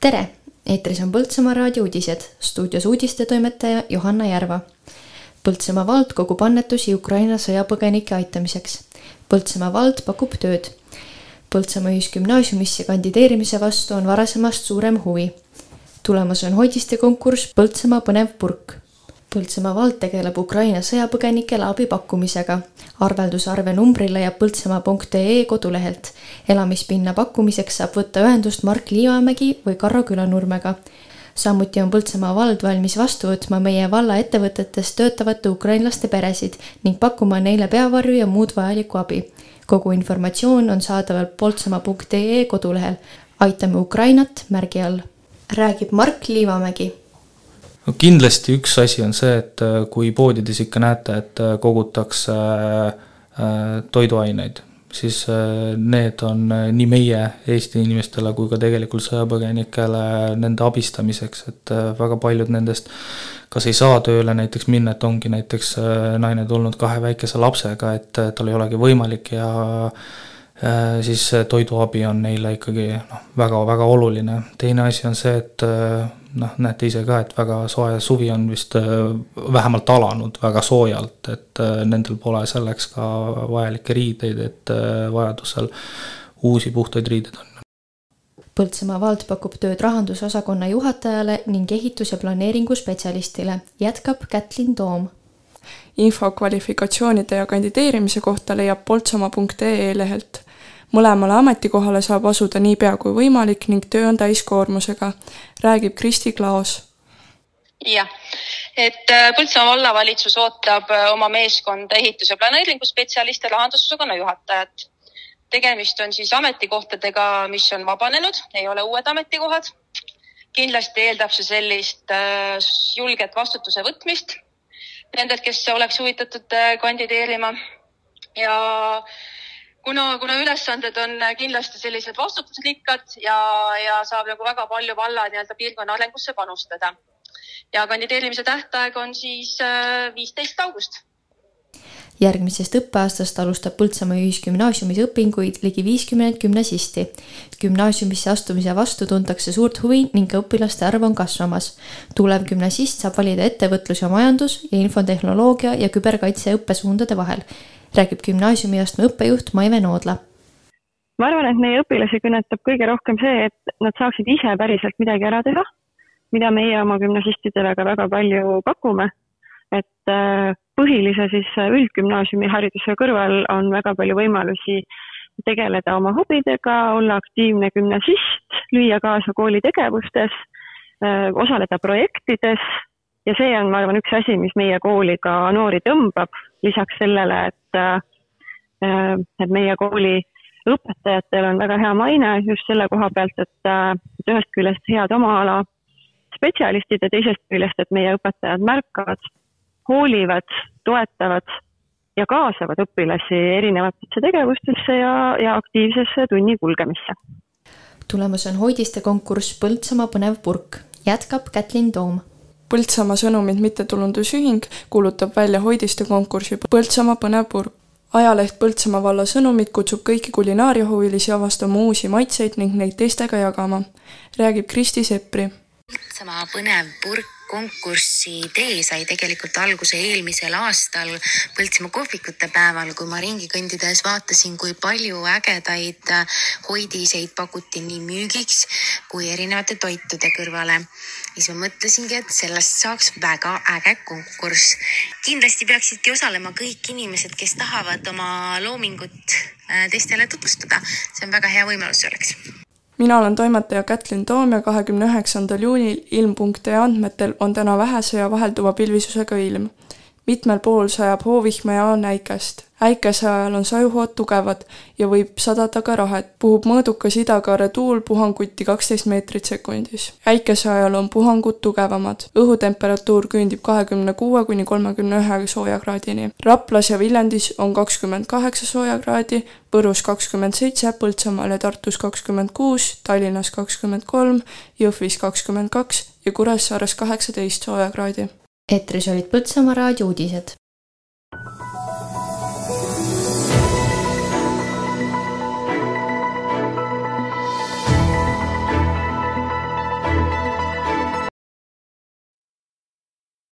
tere, eetris on Põltsamaa raadio uudised, stuudios uudistetoimetaja Johanna Järva. Põltsamaa vald kogub annetusi Ukraina sõjapõgenike aitamiseks. Põltsamaa vald pakub tööd. Põltsamaa Ühisgümnaasiumisse kandideerimise vastu on varasemast suurem huvi. tulemas on hoidiste konkurss Põltsamaa põnev purk Põltsamaa vald tegeleb Ukraina sõjapõgenikele abi pakkumisega. arveldusarve numbri leiab põltsamaa.ee kodulehelt. elamispinna pakkumiseks saab võtta ühendust Mark Liivamägi või Karro Külanurmega. samuti on Põltsamaa vald valmis vastu võtma meie valla ettevõtetes töötavate ukrainlaste peresid ning pakkuma neile peavarju ja muud vajalikku abi. kogu informatsioon on saadaval poltsamaa.ee kodulehel. aitame Ukrainat märgi all. räägib Mark Liivamägi no kindlasti üks asi on see, et äh, kui poodides ikka näete, et äh, kogutakse äh, toiduaineid, siis need on nii meie, Eesti inimestele, kui ka tegelikult sõjapõgenikele nende abistamiseks, et väga paljud nendest kas ei saa tööle näiteks minna, et ongi näiteks naine tulnud kahe väikese lapsega, et tal ei olegi võimalik ja siis toiduabi on neile ikkagi noh, väga-väga oluline. teine asi on see, et noh, näete ise ka, et väga soe suvi on vist äh, vähemalt alanud väga soojalt, et äh, nendel pole selleks ka vajalikke riideid, et äh, vajadusel uusi puhtaid riideid on. Põltsamaa vald pakub tööd rahandusosakonna juhatajale ning ehitus- ja planeeringuspetsialistile, jätkab Kätlin Toom. info kvalifikatsioonide ja kandideerimise kohta leiab poltsamaa.ee lehelt mõlemale ametikohale saab asuda niipea kui võimalik ning töö on täiskoormusega, räägib Kristi Klaos. jah, et äh, Põltsamaa vallavalitsus ootab äh, oma meeskonda ehitus- ja planeeringuspetsialiste, rahandusosakonna juhatajat. tegemist on siis ametikohtadega, mis on vabanenud, ei ole uued ametikohad. kindlasti eeldab see sellist äh, julget vastutuse võtmist nendelt, kes oleks huvitatud kandideerima ja kuna, kuna ülesanded on kindlasti sellised vastutusrikkad ja, ja saab nagu väga palju valla nii-öelda piirkonna arengusse panustada. ja kandideerimise tähtaeg on siis äh, viisteist august järgmisest õppeaastast alustab Põltsamaa Ühisgümnaasiumis õpinguid ligi viiskümmend gümnasisti. gümnaasiumisse astumise vastu tuntakse suurt huvi ning õpilaste arv on kasvamas. tulev gümnasist saab valida ettevõtlus ja majandus ja infotehnoloogia ja küberkaitse õppesuundade vahel räägib gümnaasiumiastme õppejuht Maive Noodla. ma arvan, et meie õpilasi kõnetab kõige rohkem see, et nad saaksid ise päriselt midagi ära teha, mida meie oma gümnasistidele ka väga palju pakume. Et äh, põhilise siis üldgümnaasiumi hariduse kõrval on väga palju võimalusi tegeleda oma hobidega, olla aktiivne gümnasist, lüüa kaasa kooli tegevustes, äh, osaleda projektides. Ja see on, ma arvan, üks asi, mis meie kooli ka noori tõmbab, lisaks sellele, et, äh, et meie kooli õpetajatel on väga hea maine just selle koha pealt, äh, et ühest küljest head oma ala spetsialistid ja teisest küljest, et meie õpetajad märkavad, hoolivad, toetavad ja kaasavad õpilasi erinevatesse tegevustesse ja, ja aktiivsesse tunni kulgemisse. tulemas on hoidiste konkurss Põltsamaa põnev purk, jätkab Kätlin Toom Põltsamaa Sõnumid mittetulundusühing kuulutab välja hoidiste konkursi Põltsamaa põnev purk. ajaleht Põltsamaa valla Sõnumid kutsub kõiki kulinaariahuvilisi avastama uusi maitseid ning neid teistega jagama, räägib Kristi Seppri. Põltsamaa põnev purk konkursi idee sai tegelikult alguse eelmisel aastal Põltsimaa kohvikute päeval, kui ma ringi kõndides vaatasin, kui palju ägedaid hoidiseid pakuti nii müügiks kui erinevate toitude kõrvale. siis ma mõtlesingi, et sellest saaks väga äge konkurss. kindlasti peaksidki osalema kõik inimesed, kes tahavad oma loomingut äh, teistele tutvustada. see on väga hea võimalus selleks mina olen toimetaja Kätlin Toom ja kahekümne üheksandal juunil ilm.ee andmetel on täna vähese ja vahelduva pilvisusega ilm. Mitmel pool sajab hoovihma ja on äikest äikese ajal on sajuhood tugevad ja võib sadada ka rahet. puhub mõõdukas idakaare tuul puhanguti kaksteist meetrit sekundis. äikese ajal on puhangud tugevamad. õhutemperatuur küündib kahekümne kuue kuni kolmekümne ühe soojakraadini. Raplas ja Viljandis on kakskümmend kaheksa soojakraadi, Võrus kakskümmend seitse, Põltsamaal ja Tartus kakskümmend kuus, Tallinnas kakskümmend kolm, Jõhvis kakskümmend kaks ja Kuressaares kaheksateist soojakraadi. Eetris olid Põltsamaa raadio uudised